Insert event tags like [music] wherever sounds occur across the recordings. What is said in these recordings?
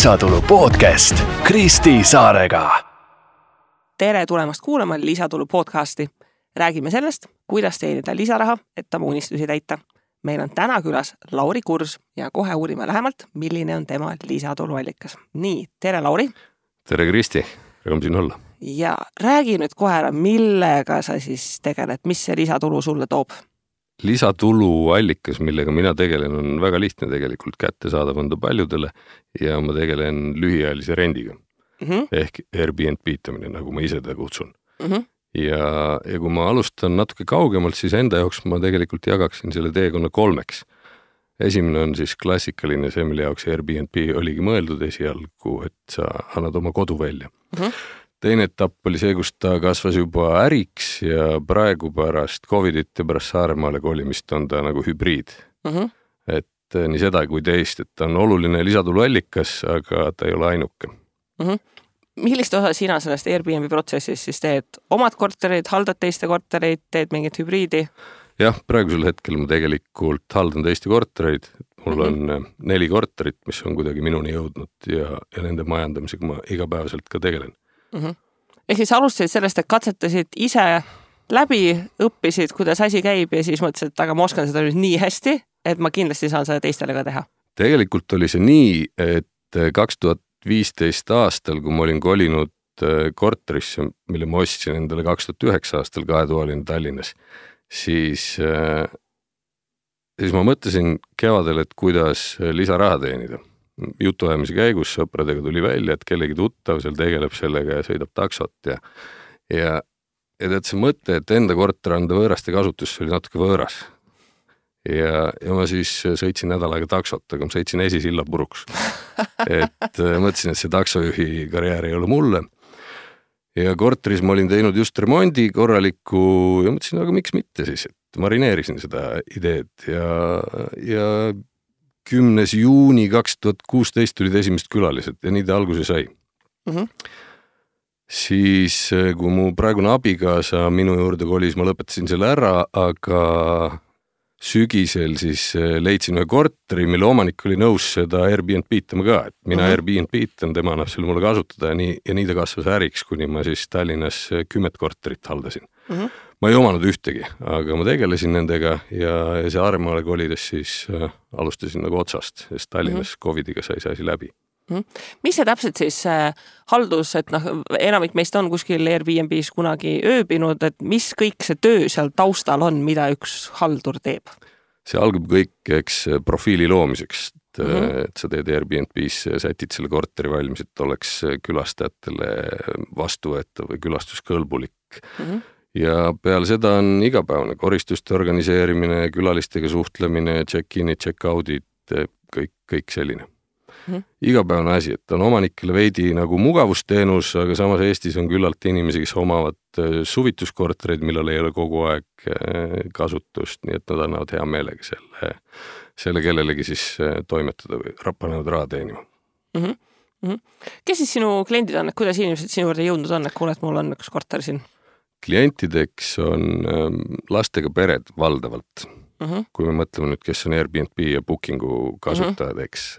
lisatulu podcast Kristi Saarega. tere tulemast kuulama Lisatulu podcasti. räägime sellest, kuidas teenida lisaraha, et oma unistusi täita. meil on täna külas Lauri Kurs ja kohe uurime lähemalt, milline on tema lisatuluallikas. nii, tere, Lauri. tere, Kristi, rõõm siin olla. ja räägi nüüd kohe ära, millega sa siis tegeled, mis see lisatulu sulle toob? Lisatuluallikas, millega mina tegelen, on väga lihtne tegelikult, kättesaadav on ta paljudele ja ma tegelen lühiajalise rendiga mm. -hmm. ehk Airbnb itamine, nagu ma ise teda kutsun mm. -hmm. ja, ja kui ma alustan natuke kaugemalt, siis enda jaoks ma tegelikult jagaksin selle teekonna kolmeks. esimene on siis klassikaline, see, mille jaoks Airbnb oligi mõeldud esialgu, et sa annad oma kodu välja mm. -hmm teine etapp oli see, kus ta kasvas juba äriks ja praegu pärast Covidit ja pärast Saaremaale kolimist on ta nagu hübriid mm. -hmm. et eh, nii seda kui teist, et ta on oluline lisatuluallikas, aga ta ei ole ainuke mm. -hmm millist osa sina sellest Airbnb protsessist siis teed, omad korterid, haldad teiste kortereid, teed mingit hübriidi? jah, praegusel hetkel ma tegelikult haldan teiste kortereid, mul mm -hmm. on eh, neli korterit, mis on kuidagi minuni jõudnud ja, ja nende majandamisega ma igapäevaselt ka tegelen mm. -hmm. ehk siis alustasid sellest, et katsetasid ise läbi, õppisid, kuidas asi käib ja siis mõtlesid, et aga ma oskan seda nüüd nii hästi, et ma kindlasti saan seda teistele ka teha. tegelikult oli see nii, et kaks tuhat viisteist aastal, kui ma olin kolinud äh, korterisse, mille ma ostsin endale kaks tuhat üheksa aastal kahetoaline Tallinnas, siis äh, siis ma mõtlesin kevadel, et kuidas lisaraha teenida jutuajamise käigus sõpradega tuli välja, et kellegi tuttav seal tegeleb sellega ja sõidab taksot ja ja, ja tead, see mõte, et enda korter anda võõraste kasutusse oli natuke võõras. ja, ja ma siis sõitsin nädal aega taksot, aga ma sõitsin esisilla puruks. et äh, mõtlesin, et see taksojuhi karjäär ei ole mulle. ja korteris ma olin teinud just remondi korraliku ja mõtlesin, aga miks mitte siis, et marineerisin seda ideed ja, ja kümnes juuni kaks tuhat kuusteist tulid esimesed külalised ja nii ta alguse sai mm. -hmm. siis, eh, kui mu praegune abikaasa minu juurde kolis, ma lõpetasin selle ära, aga sügisel siis eh, leidsin ühe korteri, mille omanik oli nõus seda Airbnb itama ka, et mina uh -huh. Airbnb itan, tema annab selle mulle kasutada ja nii, ja nii ta kasvas äriks, kuni ma siis Tallinnas eh, kümmet korterit haldasin uh. -huh ma ei omanud ühtegi, aga ma tegelesin nendega ja, ja see Aaremaale kolides siis äh, alustasin nagu otsast, sest Tallinnas mm -hmm. Covidiga sai see asi läbi mm. -hmm. mis see täpselt siis äh, haldus, et noh, enamik meist on kuskil Airbnb-s kunagi ööbinud, et mis kõik see töö seal taustal on, mida üks haldur teeb? see algab kõik, eks profiili loomiseks, et mm, -hmm. et sa teed Airbnb-s, sätid selle korteri valmis, et oleks külastajatele vastuvõetav või külastuskõlbulik mm. -hmm ja peale seda on igapäevane koristuste organiseerimine, külalistega suhtlemine, check-in'id, check-out'id, kõik, kõik selline mm. -hmm. igapäevane asi, et on omanikele veidi nagu mugavusteenus, aga samas Eestis on küllalt inimesi, kes omavad äh, suvituskortereid, millel ei ole kogu aeg äh, kasutust, nii et nad annavad hea meelega selle, selle kellelegi siis äh, toimetada või panevad raha teenima mm. -hmm. Mm -hmm. kes siis sinu kliendid on, et kuidas inimesed sinu juurde jõudnud on, et kuule, et mul on üks korter siin? Klientideks on ähm, lastega pered valdavalt uh. Mhm. -huh. kui me mõtleme nüüd, kes on Airbnb ja Booking'u kasutajad uh, -huh. eks.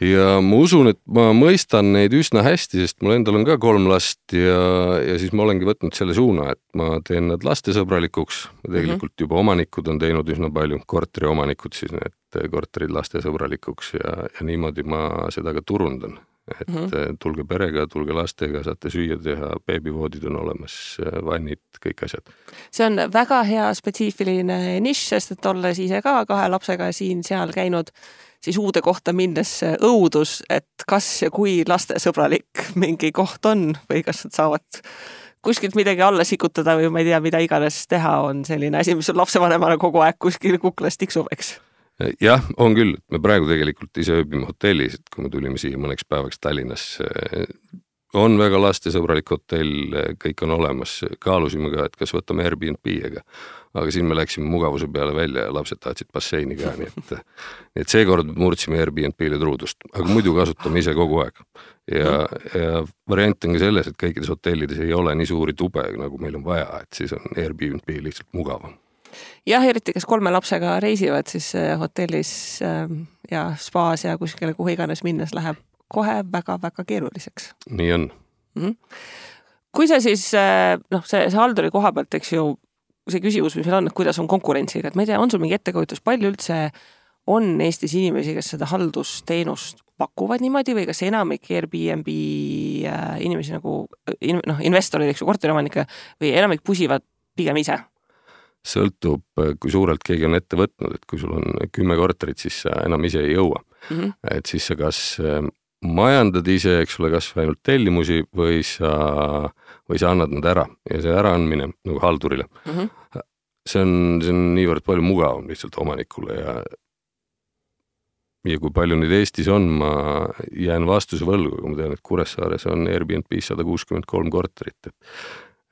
ja ma usun, et ma mõistan neid üsna hästi, sest mul endal on ka kolm last ja, ja siis ma olengi võtnud selle suuna, et ma teen nad lastesõbralikuks. tegelikult uh mhm. -huh. juba omanikud on teinud üsna palju, korteriomanikud siis need korterid lastesõbralikuks ja, ja niimoodi ma seda ka turundan et mm -hmm. tulge perega, tulge lastega, saate süüa teha, beebivoodid on olemas, äh, vannid, kõik asjad. see on väga hea spetsiifiline nišš, sest et olles ise ka kahe lapsega siin-seal käinud, siis uude kohta minnes õudus, et kas ja kui lastesõbralik mingi koht on või kas nad saavad kuskilt midagi alla sikutada või ma ei tea, mida iganes teha, on selline asi, mis lapsevanemale kogu aeg kuskil kuklas tiksub, eks jah, on küll, me praegu tegelikult ise ööbime hotellis, et kui me tulime siia mõneks päevaks Tallinnasse, on väga lastesõbralik hotell, kõik on olemas, kaalusime ka, et kas võtame Airbnb, aga aga siis me läksime mugavuse peale välja ja lapsed tahtsid basseini ka, nii et [laughs] nii et seekord murdsime Airbnb-le truudust, aga muidu kasutame ise kogu aeg. ja, ja variant on ka selles, et kõikides hotellides ei ole nii suuri tube, nagu meil on vaja, et siis on Airbnb lihtsalt mugavam jah, eriti kes kolme lapsega reisivad, siis äh, hotellis äh, ja spaas ja kuskile, kuhu iganes minnes läheb kohe väga-väga keeruliseks. nii on mm. -hmm. kui sa siis äh, noh, see, see halduri koha pealt, eks ju, see küsimus, mis meil on, et kuidas on konkurentsiga, et ma ei tea, on sul mingi ettekujutus, palju üldse on Eestis inimesi, kes seda haldusteenust pakuvad niimoodi või kas enamik Airbnb äh, inimesi nagu noh, investoreid, eks ju, korteriomanikke või enamik pusivad pigem ise? Sõltub, kui suurelt keegi on ette võtnud, et kui sul on kümme korterit, siis sa enam ise ei jõua mm. -hmm. et siis sa kas äh, majandad ise, eks ole, kas või ainult tellimusi või sa, või sa annad nad ära ja see äraandmine nagu haldurile mm. -hmm. see on, see on niivõrd palju mugavam lihtsalt omanikule ja ja kui palju neid Eestis on, ma jään vastuse võlgu, aga ma tean, et Kuressaares on Airbnb-s sada kuuskümmend kolm korterit, et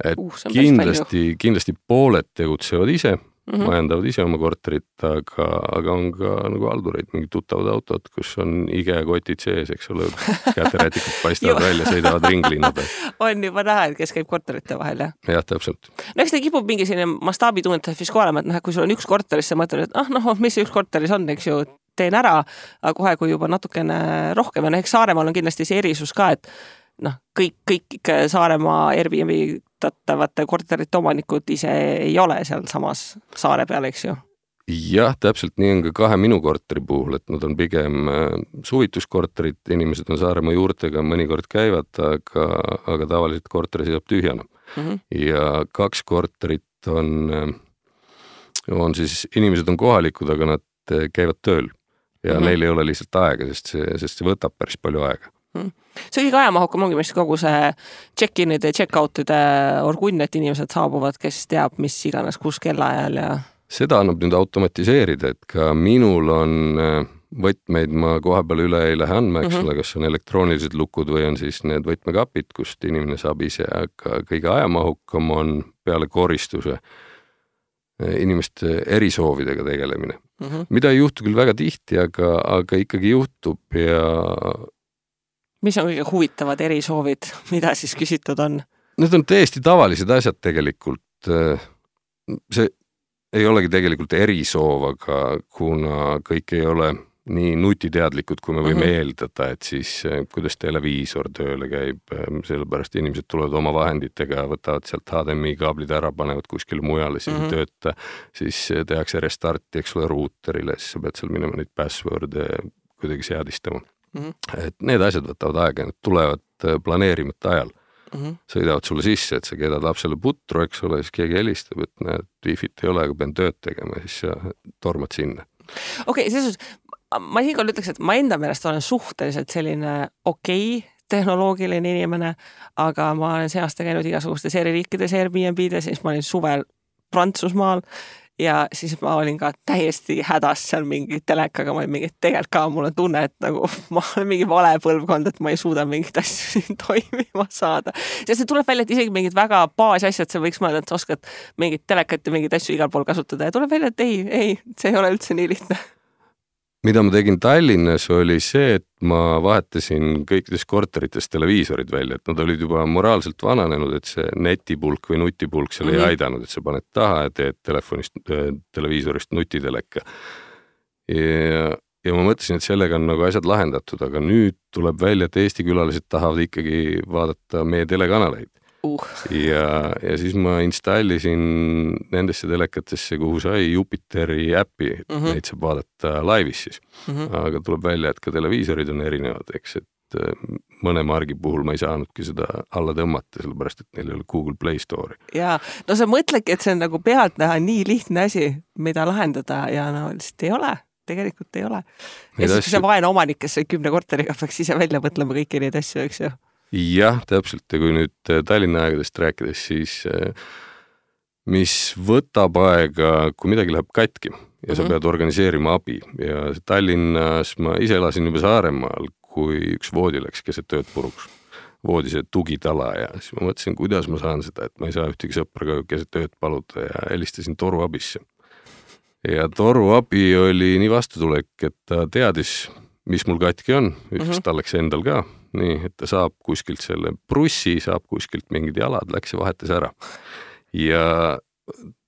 et uh, kindlasti, kindlasti pooled tegutsevad ise mm, -hmm. majandavad ise oma korterit, aga, aga on ka nagu haldureid, mingid tuttavad autod, kus on IKEA kotid sees, eks ole, käterätikud paistavad välja, sõidavad ringlinna peal. [laughs] on juba näha, et kes käib korterite vahel, jah? jah, täpselt. no eks ta kipub mingi selline mastaabitunnetus vist ka olema, et noh, et kui sul on üks korter, siis sa mõtled, et ah noh, mis see üks korteris on, eks ju, teen ära, aga kohe, kui juba natukene rohkem ja noh, eks Saaremaal on kindlasti see erisus ka, et noh, kõik, kõik Saaremaa Airbnb tatavate korterite omanikud ise ei ole sealsamas saare peal, eks ju jah, täpselt nii on ka kahe minu korteri puhul, et nad on pigem äh, suvituskorterid, inimesed on Saaremaa juurtega, mõnikord käivad, aga, aga tavaliselt korter seisab tühjana mm. -hmm. ja kaks korterit on, äh, on siis, inimesed on kohalikud, aga nad äh, käivad tööl ja mm -hmm. neil ei ole lihtsalt aega, sest see, sest see võtab päris palju aega. See kõige ajamahukam ongi vist kogu see check-in'ide, check-out'ide orgunn, et inimesed saabuvad, kes teab, mis iganes, kus kellaajal ja. seda annab nüüd automatiseerida, et ka minul on äh, võtmeid ma koha peal üle ei lähe andma, eks mm -hmm. ole, kas on elektroonilised lukud või on siis need võtmekapid, kust inimene saab ise, aga kõige ajamahukam on peale koristuse äh, inimeste erisoovidega tegelemine mm, -hmm. mida ei juhtu küll väga tihti, aga, aga ikkagi juhtub ja. Mis on kõige huvitavad erisoovid, mida siis küsitud on? Need on täiesti tavalised asjad tegelikult. see ei olegi tegelikult erisoov, aga kuna kõik ei ole nii nutiteadlikud, kui me võime mm -hmm. eeldada, et siis eh, kuidas televiisor tööle käib, eh, sellepärast inimesed tulevad oma vahenditega, võtavad sealt HDMI kaablid ära, panevad kuskile mujale, siis mm -hmm. ei tööta, siis eh, tehakse restarti, eks ole, ruuterile, siis sa pead seal minema neid password'e kuidagi seadistama mm. -hmm. et need asjad võtavad aega, need tulevad planeerimata ajal mm. -hmm. sõidavad sulle sisse, et sa keedad lapsele putru, eks ole, siis keegi helistab, et näed, wifi't ei ole, aga pean tööd tegema, siis sa tormad sinna okei okay,, selles suhtes ma siinkohal ütleks, et ma enda meelest olen suhteliselt selline okei okay, tehnoloogiline inimene, aga ma olen see aasta käinud igasugustes eri riikides Airbnb-des, siis ma olin suvel Prantsusmaal ja siis ma olin ka täiesti hädas seal mingi telekaga, ma olin mingi, tegelikult ka mul on tunne, et nagu [laughs] ma olen mingi vale põlvkond, et ma ei suuda mingeid asju [laughs] siin toimima saada. sest see tuleb välja, et isegi mingid väga baasasjad, sa võiks mõelda, et sa oskad mingit telekat ja mingeid asju igal pool kasutada ja tuleb välja, et ei, ei, see ei ole üldse nii lihtne [laughs] mida ma tegin Tallinnas, oli see, et ma vahetasin kõikides korterites televiisorid välja, et nad olid juba moraalselt vananenud, et see netipulk või nutipulk seal mm -hmm. ei mhm. aidanud, et sa paned taha ja teed telefonist, äh, televiisorist nutiteleka. ja, ja ma mõtlesin, et sellega on nagu asjad lahendatud, aga nüüd tuleb välja, et Eesti külalised tahavad ikkagi vaadata meie telekanaleid uh. ja, ja siis ma installisin nendesse telekatesse, kuhu sai Jupiteri äpi mm, -hmm. neid saab vaadata laivis siis mm. -hmm. aga tuleb välja, et ka televiisorid on erinevad, eks, et äh, mõne margi puhul ma ei saanudki seda alla tõmmata, sellepärast et neil ei ole Google Play Store'i. ja no sa mõtledki, et see on nagu pealtnäha nii lihtne asi, mida lahendada ja no lihtsalt ei ole tegelikult ei ole. ja siis see vaene omanik, kes kümne korteriga peaks ise välja mõtlema kõiki neid asju, eks ju jah, täpselt ja kui nüüd äh, Tallinna aegadest rääkides, siis äh, mis võtab aega, kui midagi läheb katki ja mm -hmm. sa pead organiseerima abi ja Tallinnas ma ise elasin juba Saaremaal, kui üks voodi läks keset ööd puruks voodi see tugitala ja siis ma mõtlesin, kuidas ma saan seda, et ma ei saa ühtegi sõpra ka keset ööd paluda ja helistasin toruabisse. ja toruabi oli nii vastutulek, et ta teadis, mis mul katki on, ütles mm -hmm. talle endal ka nii et ta saab kuskilt selle prussi, saab kuskilt mingid jalad, läks ja vahetas ära. ja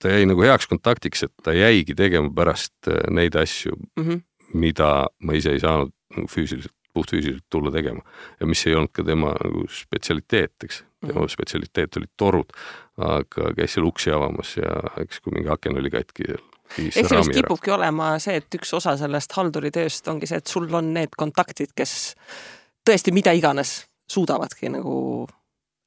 ta jäi nagu heaks kontaktiks, et ta jäigi tegema pärast äh, neid asju mm, -hmm. mida ma ise ei saanud nagu füüsiliselt, puhtfüüsiliselt tulla tegema ja mis ei olnud ka tema nagu spetsialiteet, eks. tema mm -hmm. spetsialiteet olid torud, aga käis seal uksi avamas ja eks kui mingi aken oli katki seal eks sellest kipubki olema see, et üks osa sellest halduritööst ongi see, et sul on need kontaktid, kes tõesti mida iganes suudavadki nagu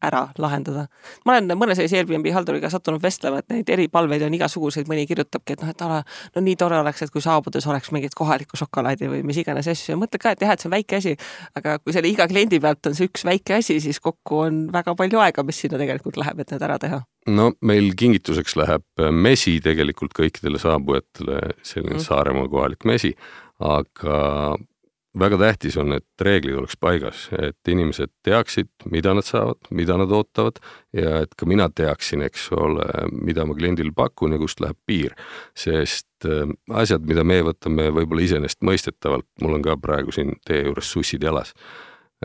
ära lahendada. ma olen mõne sellise Airbnb halduriga sattunud vestlema, et neid eripalveid on igasuguseid, mõni kirjutabki, et noh, et ala, no nii tore oleks, et kui saabudes oleks mingit kohalikku šokolaadi või mis iganes asju. Ja mõtle ka, et jah, et see on väike asi, aga kui selle iga kliendi pealt on see üks väike asi, siis kokku on väga palju aega, mis sinna tegelikult läheb, et need ära teha. No meil kingituseks läheb mesi tegelikult kõikidele saabujatele, selline mm. Saaremaa kohalik mesi, aga väga tähtis on, et reeglid oleks paigas, et inimesed teaksid, mida nad saavad, mida nad ootavad ja et ka mina teaksin, eks ole, mida ma kliendile pakun ja kust läheb piir. sest äh, asjad, mida me võtame võib-olla iseenesestmõistetavalt, mul on ka praegu siin tee juures sussid jalas.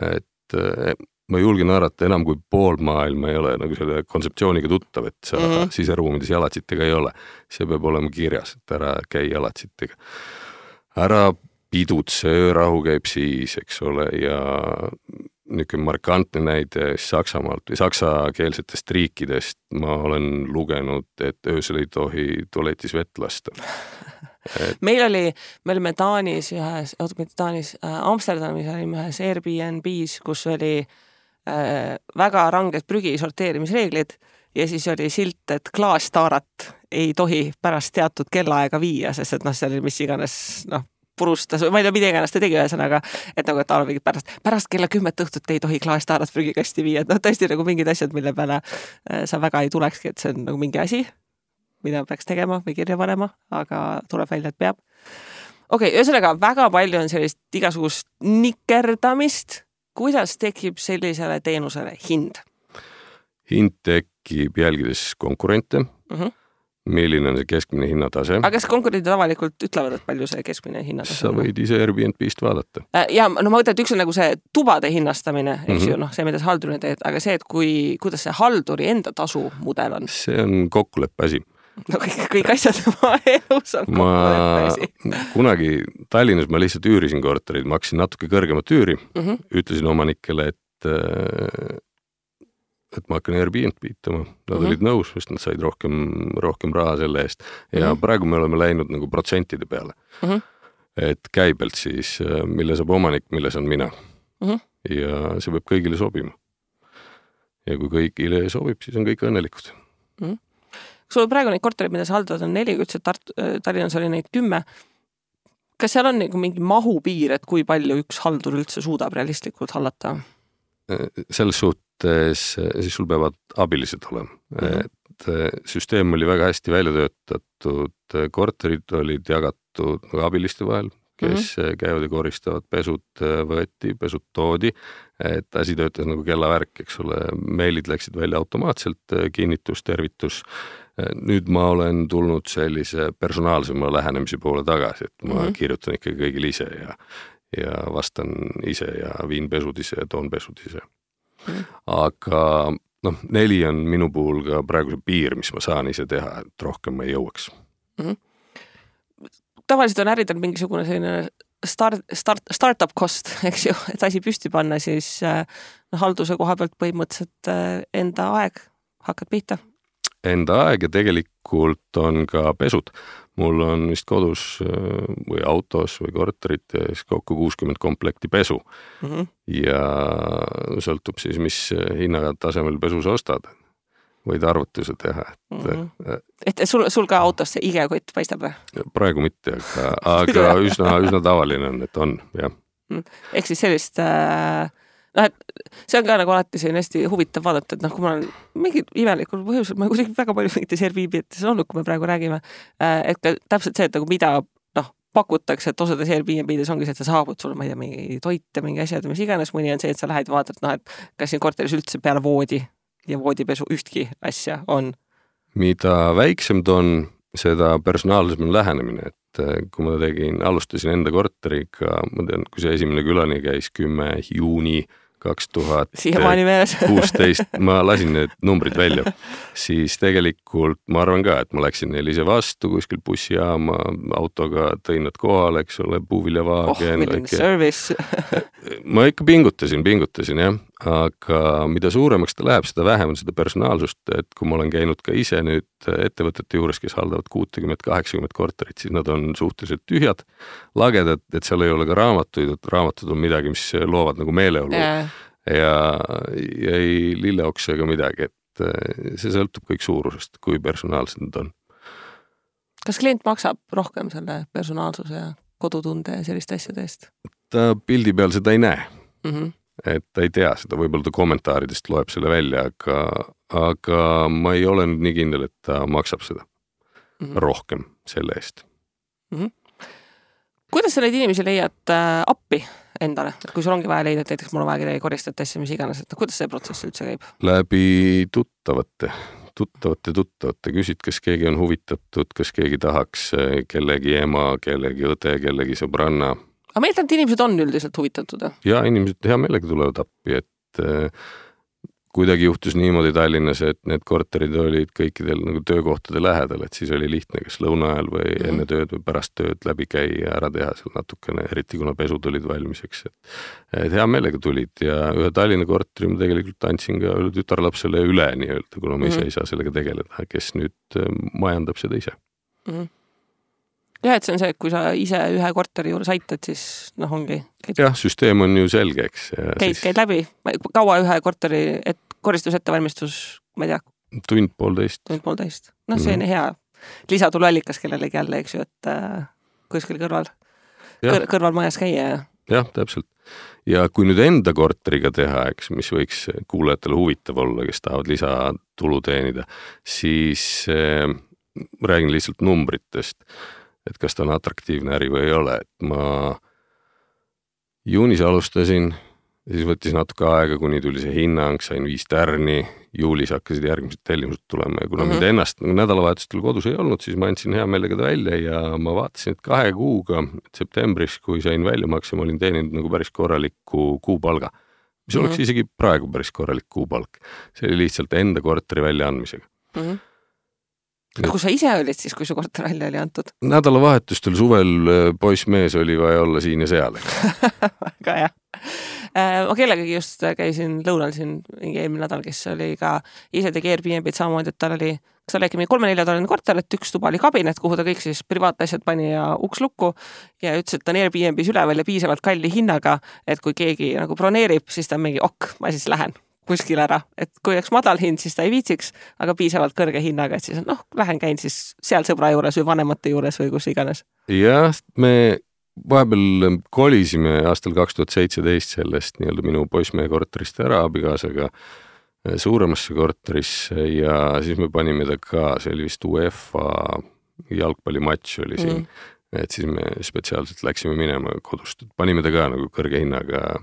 et äh, ma julgen arvata, enam kui pool maailma ei ole nagu selle kontseptsiooniga tuttav, et sa mm -hmm. siseruumides jalatsitega ei ole. see peab olema kirjas, et ära käi jalatsitega ära pidutse, öörahu käib siis, eks ole, ja niisugune markantne näide Saksamaalt või saksakeelsetest riikidest, ma olen lugenud, et öösel ei tohi tualetis vett lasta. Et.... [laughs] meil oli, me olime Taanis ühes, oota mitte Taanis äh,, Amsterdamis olime ühes Airbnb-s, kus oli äh, väga ranged prügi sorteerimisreeglid ja siis oli silt, et klaastaarat ei tohi pärast teatud kellaaega viia, sest et noh, see oli mis iganes noh purustas või ma ei tea, mida iganes ta tegi, ühesõnaga, et nagu, et tal mingi pärast, pärast kella kümmet õhtut ei tohi klaastaarat prügikasti viia, et noh, tõesti nagu mingid asjad, mille peale äh, sa väga ei tulekski, et see on nagu mingi asi, mida peaks tegema või kirja panema, aga tuleb välja, et peab. okei okay,, ühesõnaga väga palju on sellist igasugust nikerdamist. kuidas tekib sellisele teenusele hind? hind tekib jälgides konkurente mm. -hmm milline on see keskmine hinnatase. aga kas konkurendid avalikult ütlevad, et palju see keskmine hinnatase on? sa võid ise Airbnb-st vaadata. Äh, ja no ma mõtlen, et üks on nagu see tubade hinnastamine, eks mm -hmm. ju, noh, see, mida sa haldurina teed, aga see, et kui, kuidas see halduri enda tasu mudel on? see on kokkuleppe asi no kõik, kõik asjad [laughs] oma elus on kokkuleppe asi. kunagi Tallinnas ma lihtsalt üürisin korterid, maksin natuke kõrgemat üüri mm, -hmm. ütlesin omanikele, et äh, et ma hakkan Airbnb itama, nad mm -hmm. olid nõus, sest nad said rohkem, rohkem raha selle eest ja mm -hmm. praegu me oleme läinud nagu protsentide peale mm. -hmm. et käibelt siis, äh, mille saab omanik, milles on mina mm. -hmm. ja see peab kõigile sobima. ja kui kõigile sobib, siis on kõik õnnelikud mm. -hmm. sul praegu neid kortereid, mida sa haldad, on neli, ütlesid Tart-, äh, Tallinnas oli neid kümme. kas seal on nagu mingi mahupiir, et kui palju üks haldur üldse suudab realistlikult hallata? Äh, selles suhtes mõttes siis sul peavad abilised olema mm, -hmm. et eh, süsteem oli väga hästi välja töötatud, korterid olid jagatud nagu abiliste vahel, kes mm -hmm. käivad ja koristavad, pesud eh, võeti, pesud toodi, et asi töötas nagu kellavärk, eks ole, meilid läksid välja automaatselt, kinnitus, tervitus. nüüd ma olen tulnud sellise personaalsema lähenemise poole tagasi, et ma mm -hmm. kirjutan ikkagi kõigile ise ja ja vastan ise ja viin pesud ise ja toon pesud ise aga noh, neli on minu puhul ka praegu see piir, mis ma saan ise teha, et rohkem ma ei jõuaks mm. -hmm. tavaliselt on äridel mingisugune selline start, start, startup cost, [laughs] eks ju, et asi püsti panna, siis noh, halduse koha pealt põhimõtteliselt äh, enda aeg, hakkad pihta. Enda aeg ja tegelikult on ka pesud mul on vist kodus äh, või autos või korterites kokku kuuskümmend komplekti pesu mm. -hmm. ja sõltub siis, mis hinnatasemel pesu sa ostad. võid arvutuse teha, et mm. -hmm. et sul, sul ka autos see igekott paistab või? praegu mitte, aga, [laughs] aga üsna, üsna tavaline on, et on, jah. Mhm. ehk siis sellist äh noh, et see on ka nagu alati selline hästi huvitav vaadata, et noh, kui ma olen mingil imelikul põhjusel, ma kuidagi väga palju mingites Airbnb-des olnud, kui me praegu räägime, äh, et ka täpselt see, et nagu mida noh, pakutakse, et osades Airbnb-des ongi see, et sa saabud, sul on, ma ei tea, mingi toit ja mingi asjad ja mis iganes, mõni on see, et sa lähed ja vaatad, noh, et kas siin korteris üldse peale voodi ja voodipesu ühtki asja on. mida väiksem ta on, seda personaalsem on lähenemine, et äh, kui ma tegin, alustasin enda korteriga, ma tean, kui see esimene külani käis kümme juuni kaks tuhat [laughs] kuusteist, ma lasin need numbrid välja, siis tegelikult ma arvan ka, et ma läksin neile ise vastu kuskil bussijaama autoga, tõin nad kohale, eks ole, puuviljavaagen oh,. [laughs] ma ikka pingutasin, pingutasin jah, aga mida suuremaks ta läheb, seda vähem on seda personaalsust, et kui ma olen käinud ka ise nüüd ettevõtete juures, kes haldavad kuutekümmet, kaheksakümmet korterit, siis nad on suhteliselt tühjad, lagedad, et seal ei ole ka raamatuid, et raamatud on midagi, mis loovad nagu meeleolu yeah. ja, ja ei lilleoksa ega midagi, et eh, see sõltub kõik suurusest, kui personaalsed nad on. kas klient maksab rohkem selle personaalsuse ja kodutunde ja selliste asjade eest? ta pildi peal seda ei näe mm. -hmm. Et ta ei tea seda, võib-olla ta kommentaaridest loeb selle välja, aga, aga ma ei ole nüüd nii kindel, et ta maksab seda mm -hmm. rohkem selle eest mm. -hmm. kuidas sa neid inimesi leiad äh, appi endale, et kui sul ongi vaja leida, et näiteks mul on vaja kedagi koristajat, asja, mis iganes, et noh, kuidas see protsess üldse käib? läbi tuttavate tuttavate tuttavate, küsid, kas keegi on huvitatud, kas keegi tahaks äh, kellegi ema, kellegi õde, kellegi sõbranna aga ma eeldan, et inimesed on üldiselt huvitatud. ja inimesed hea meelega tulevad appi, et äh, kuidagi juhtus niimoodi Tallinnas, et need korterid olid kõikidel nagu töökohtade lähedal, et siis oli lihtne kas lõuna ajal või mm -hmm. enne tööd või pärast tööd läbi käia, ära teha seal natukene, eriti kuna pesud olid valmis, eks, et et hea meelega tulid ja ühe Tallinna korteri ma tegelikult andsin ka tütarlapsele üle nii-öelda, kuna ma ise mm -hmm. ei saa sellega tegeleda, kes nüüd äh, majandab seda ise mm. -hmm jah, et see on see, et kui sa ise ühe korteri juures aitad, siis noh, ongi. jah, süsteem on ju selge, eks. käid siis..., käid läbi, kaua ühe korteri, et koristusettevalmistus, ma ei tea. tund-poolteist. tund-poolteist, noh, see on mm -hmm. hea lisatuluallikas kellelegi jälle, eks ju, et äh, kuskil kõrval, kõr, kõrval majas käia ja. jah, täpselt ja kui nüüd enda korteriga teha, eks, mis võiks kuulajatele huvitav olla, kes tahavad lisatulu teenida, siis äh, räägin lihtsalt numbritest et kas ta on atraktiivne äri või ei ole, et ma juunis alustasin, siis võttis natuke aega, kuni tuli see hinnang, sain viis tärni, juulis hakkasid järgmised tellimused tulema ja kuna mm -hmm. mind ennast nagu nädalavahetustel kodus ei olnud, siis ma andsin hea meelega ta välja ja ma vaatasin, et kahe kuuga, septembris, kui sain väljamakse, ma olin teeninud nagu päris korraliku kuupalga. mis mm -hmm. oleks isegi praegu päris korralik kuupalk. see oli lihtsalt enda korteri väljaandmisega mm. -hmm kus sa ise olid siis, kui su korter välja oli antud? nädalavahetustel suvel äh, poiss-mees oli vaja olla siin ja seal, [laughs] väga hea. Äh, ma kellegagi just käisin lõunal siin mingi eelmine nädal, kes oli ka, ise tegi Airbnb-d samamoodi, et tal oli, kas tal oli äkki mingi kolme-neljatoaline korter, et üks tuba oli kabinet, kuhu ta kõik siis privaatasjad pani ja uks lukku ja ütles, et ta on Airbnb-s üleval ja piisavalt kalli hinnaga, et kui keegi nagu broneerib, siis ta on mingi ok, ma siis lähen kuskile ära, et kui oleks madal hind, siis ta ei viitsiks, aga piisavalt kõrge hinnaga, et siis noh, lähen käin siis seal sõbra juures või vanemate juures või kus iganes. jah, me vahepeal kolisime aastal kaks tuhat seitseteist sellest nii-öelda minu poissmehe korterist ära abikaasaga eh, suuremasse korterisse ja siis me panime ta ka, see oli vist UEFA jalgpallimatš oli siin mm et siis me spetsiaalselt läksime minema kodust, panime ta ka nagu kõrge hinnaga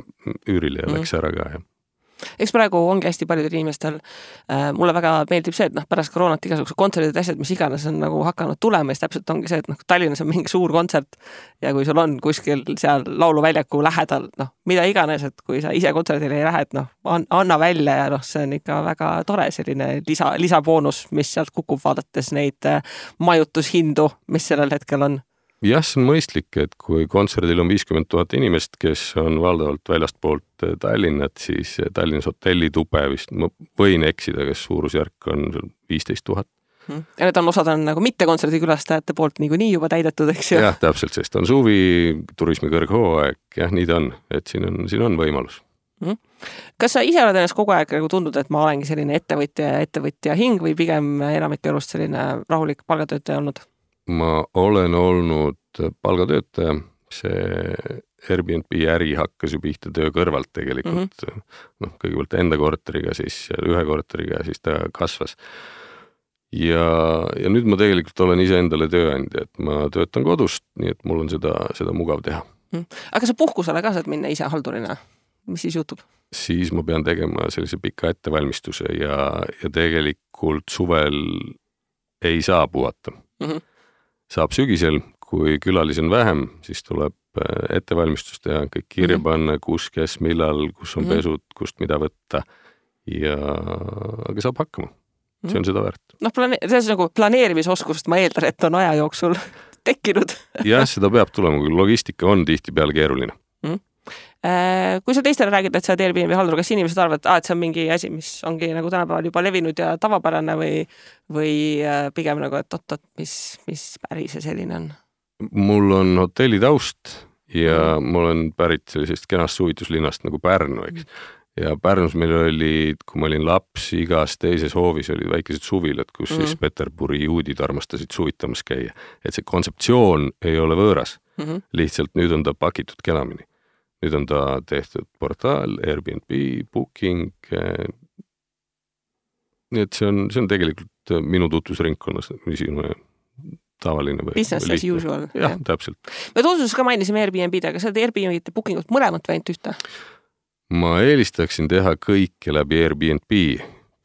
üürile ja mm. läks ära ka ja eks praegu ongi hästi paljudel inimestel äh,, mulle väga meeldib see, et noh, pärast koroonat igasugused kontserdid, asjad, mis iganes on nagu hakanud tulema, siis täpselt ongi see, et noh, Tallinnas on mingi suur kontsert ja kui sul on kuskil seal lauluväljaku lähedal, noh, mida iganes, et kui sa ise kontserdile ei lähe, et noh, anna välja ja noh, see on ikka väga tore selline lisa, lisaboonus, mis sealt kukub, vaadates neid äh, majutushindu, mis sellel hetkel on jah, see on mõistlik, et kui kontserdil on viiskümmend tuhat inimest, kes on valdavalt väljastpoolt eh, Tallinnat, siis eh, Tallinnas hotellitube vist, ma võin eksida, kas suurusjärk on viisteist tuhat. Hmm. ja need on, osad on nagu mitte kontserdikülastajate poolt niikuinii juba täidetud, eks ju? jah, täpselt, sest on suvi, turismi kõrghooaeg, jah, nii ta on, et siin on, siin on võimalus mm. kas sa ise oled ennast kogu aeg nagu tundnud, et ma olengi selline ettevõtja ja ettevõtja hing või pigem enamik elust selline rahulik palgatöötaja olnud? Ma olen olnud palgatöötaja, see Airbnb äri hakkas ju pihta töö kõrvalt tegelikult mm -hmm. noh, kõigepealt enda korteriga, siis ühe korteriga ja siis ta kasvas. ja, ja nüüd ma tegelikult olen iseendale tööandja, et ma töötan kodust, nii et mul on seda, seda mugav teha mm.. aga sa puhkusele ka saad minna ise haldurina, mis siis juhtub? siis ma pean tegema sellise pika ettevalmistuse ja, ja tegelikult suvel ei saa puhata mm. -hmm saab sügisel, kui külalisi on vähem, siis tuleb äh, ettevalmistus teha, kõik kirja -hmm. panna, kus, kes, millal, kus on mm -hmm. pesud, kust mida võtta ja, aga saab hakkama. see on seda väärt. noh, plane-, selles nagu planeerimisoskust ma eeldan, et on aja jooksul [laughs] tekkinud jah, seda peab tulema, kui logistika on tihtipeale keeruline. Kui sa teistele räägid, et sa oled Airbnb haldur, kas inimesed arvavad, et, ah, et see on mingi asi, mis ongi nagu tänapäeval juba levinud ja tavapärane või, või äh, pigem nagu, et oot-oot, mis, mis päris see selline on? mul on hotelli taust ja mm. ma olen pärit sellisest kenast suvituslinnast nagu Pärnu, eks mm ja Pärnus meil oli, kui ma olin laps, igas teises hoovis olid väikesed suvilad, kus mm -hmm. siis Peterburi juudid armastasid suvitamas käia. et see kontseptsioon ei ole võõras mm, -hmm. lihtsalt nüüd on ta pakitud kenamini. Nüüd on ta tehtud portaal, Airbnb, Booking. Eh, nii et see on, see on tegelikult minu tutvusringkonnas niisugune tavaline või business as usual. jah ja., täpselt. me tutvustuses ka mainisime Airbnb-d, aga sa oled Airbnb-d ja Booking ut mõlemat või ainult ühte? ma eelistaksin teha kõike läbi Airbnb,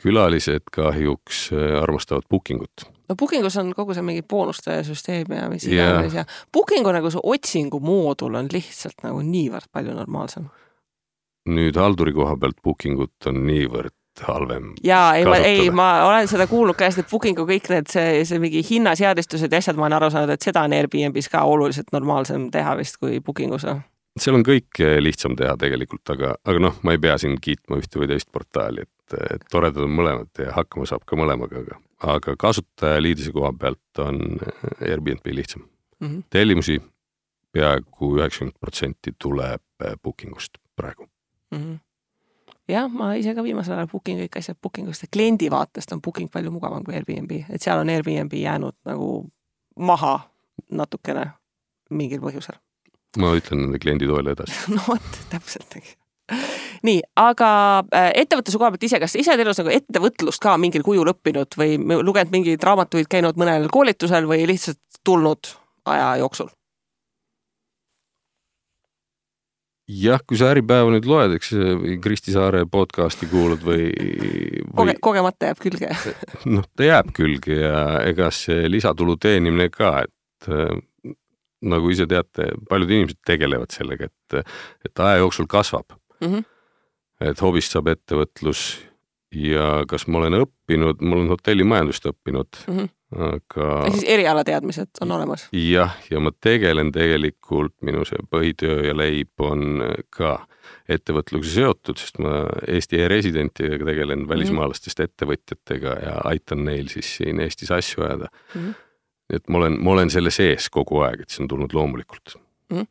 külalised kahjuks äh, armastavad booking ut. No booking us on kogu see mingi boonuste süsteem ja mis iganes yeah. ja booking on nagu see otsingumoodul on lihtsalt nagu niivõrd palju normaalsem. nüüd halduri koha pealt booking ut on niivõrd halvem. ja ei, ma ei, ma olen seda kuulnud ka hästi, et Booking'u kõik need, see, see mingi hinnaseadistused ja asjad, ma olen aru saanud, et seda on Airbnb-s ka oluliselt normaalsem teha vist kui Booking us seal on kõike lihtsam teha tegelikult, aga, aga noh, ma ei pea siin kiitma ühte või teist portaali, et, et toredad on mõlemad ja hakkama saab ka mõlemaga, aga, aga kasutajaliidise koha pealt on Airbnb lihtsam mm. -hmm. tellimusi peaaegu üheksakümmend protsenti tuleb booking ust praegu mm. -hmm jah, ma ise ka viimasel ajal booking kõik asjad booking ust ja kliendi vaatest on booking palju mugavam kui Airbnb, et seal on Airbnb jäänud nagu maha natukene mingil põhjusel ma ütlen nende kliendi toele edasi [laughs] no vot, täpselt, eks nii, aga äh, ettevõtluse koha pealt ise, kas ise oled elus nagu ettevõtlust ka mingil kujul õppinud või lugenud mingeid raamatuid, käinud mõnel koolitusel või lihtsalt tulnud aja jooksul? jah, kui sa Äripäeva nüüd loed, eks Kristi Saare podcast'i kuulad või, või... Koge,. kogemata jääb külge [laughs] noh, ta jääb külge ja ega see lisatulu teenimine ka, et nagu ise teate, paljud inimesed tegelevad sellega, et, et aja jooksul kasvab mm. -hmm. et hobist saab ettevõtlus ja kas ma olen õppinud, ma olen hotellimajandust õppinud mm, -hmm. aga. ehk siis erialateadmised on olemas? jah, ja ma tegelen tegelikult, minu see põhitöö ja leib on ka ettevõtlusega seotud, sest ma Eesti e-residentidega tegelen välismaalastest mm -hmm. ettevõtjatega ja aitan neil siis siin Eestis asju ajada mm. -hmm et ma olen, ma olen selle sees kogu aeg, et see on tulnud loomulikult mm.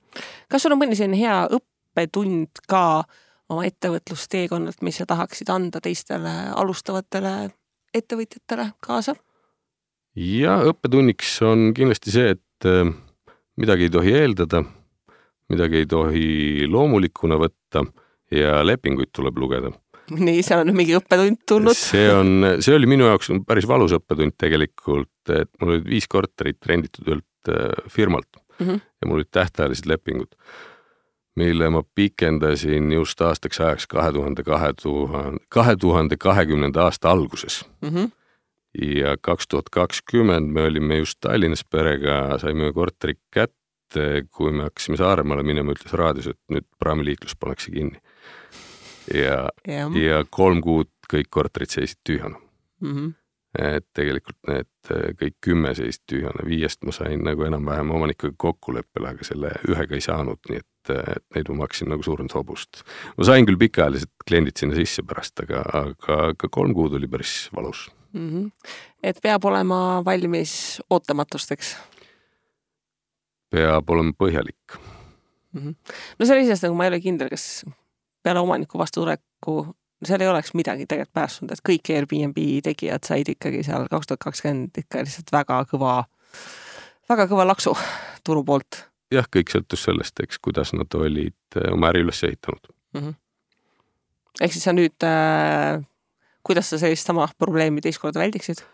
kas sul on mõni selline hea õppetund ka oma ettevõtlusteekonnalt, mis sa tahaksid anda teistele alustavatele ettevõtjatele kaasa? ja õppetunniks on kindlasti see, et äh, midagi ei tohi eeldada, midagi ei tohi loomulikuna võtta ja lepinguid tuleb lugeda [laughs] nii, seal on mingi õppetund tulnud. see on, see oli minu jaoks päris valus õppetund tegelikult, et mul olid viis korterit renditud ühelt äh, firmalt mm -hmm. ja mul olid tähtajalised lepingud, mille ma pikendasin just aastaks ajaks kahe tuhande kahe tuhande, kahe tuhande kahekümnenda aasta alguses mm. -hmm ja kaks tuhat kakskümmend me olime just Tallinnas perega, saime korteri kätte, kui me hakkasime Saaremaale minema, ütles raadios, et nüüd praamiliiklus pannakse kinni ja, ja., ja kolm kuud kõik korterid seisid tühjana mm. -hmm. et tegelikult need äh, kõik kümme seisid tühjana, viiest ma sain nagu enam-vähem omanikuga kokkuleppele, aga selle ühega ei saanud, nii et, äh, et neid ma maksin nagu suuremat hobust. ma sain küll pikaajalised kliendid sinna sisse pärast, aga, aga, aga kolm kuud oli päris valus mm. -hmm. et peab olema valmis ootamatusteks? peab olema põhjalik mm. -hmm. no selles asjas nagu ma ei ole kindel, kas peale omaniku vastutuleku seal ei oleks midagi tegelikult päästnud, et kõik Airbnb tegijad said ikkagi seal kaks tuhat kakskümmend ikka lihtsalt väga kõva, väga kõva laksu turu poolt. jah, kõik sõltus sellest, eks, kuidas nad olid äh, oma äri üles ehitanud mm. -hmm. ehk siis sa nüüd äh,, kuidas sa sellist sama probleemi teist korda väldiksid?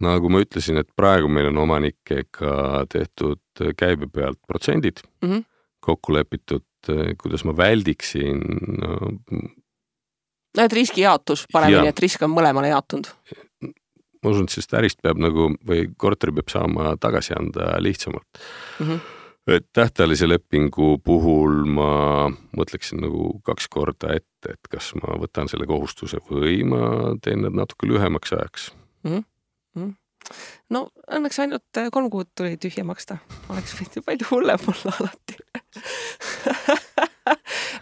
nagu ma ütlesin, et praegu meil on omanikega tehtud käibe pealt protsendid mm, -hmm. kokku lepitud et eh, kuidas ma väldiksin no,. no et riskijaotus paremini, et risk on mõlemale jaotunud. ma usun, et sellest ärist peab nagu või korteri peab saama tagasi anda lihtsamalt mm. -hmm et tähtajalise lepingu puhul ma mõtleksin nagu kaks korda ette, et kas ma võtan selle kohustuse või ma teen need natuke lühemaks ajaks mm. -hmm. No õnneks ainult äh, kolm kuud tuli tühja maksta, oleks võinud ju palju hullem olla alati. [laughs]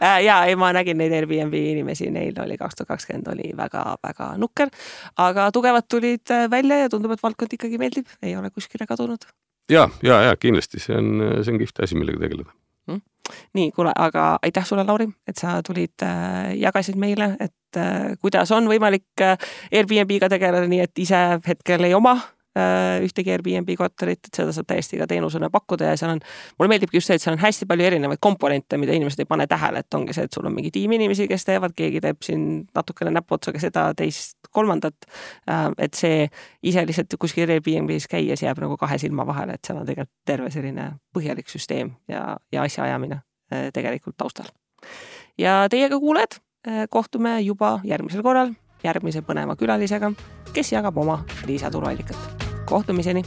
Äh, ja ei, ma nägin neid Airbnb inimesi, neil oli kaks tuhat kakskümmend oli väga-väga nukker, aga tugevad tulid äh, välja ja tundub, et valdkond ikkagi meeldib, ei ole kuskile kadunud. Ja, ja, ja kindlasti. See on, see on kihvt asi, millega tegeleda. Mm.. nii, kuule, aga aitäh sulle, Lauri, et sa tulid äh,, jagasid meile, et äh, kuidas on võimalik Airbnb-ga tegeleda nii, et ise hetkel ei oma ühtegi Airbnb korterit, et seda saab täiesti ka teenusena pakkuda ja seal on, mulle meeldibki just see, et seal on hästi palju erinevaid komponente, mida inimesed ei pane tähele, et ongi see, et sul on mingi tiim inimesi, kes teevad, keegi teeb siin natukene näpuotsaga seda, teist, kolmandat. Äh, et see ise lihtsalt kuskil Airbnb-s käies jääb nagu kahe silma vahele, et seal on tegelikult terve selline põhjalik süsteem ja, ja asjaajamine äh, tegelikult taustal. ja teiega, kuulajad, kohtume juba järgmisel korral järgmise põneva külalisega, kes jagab oma lisatuluallikat kohtumiseni.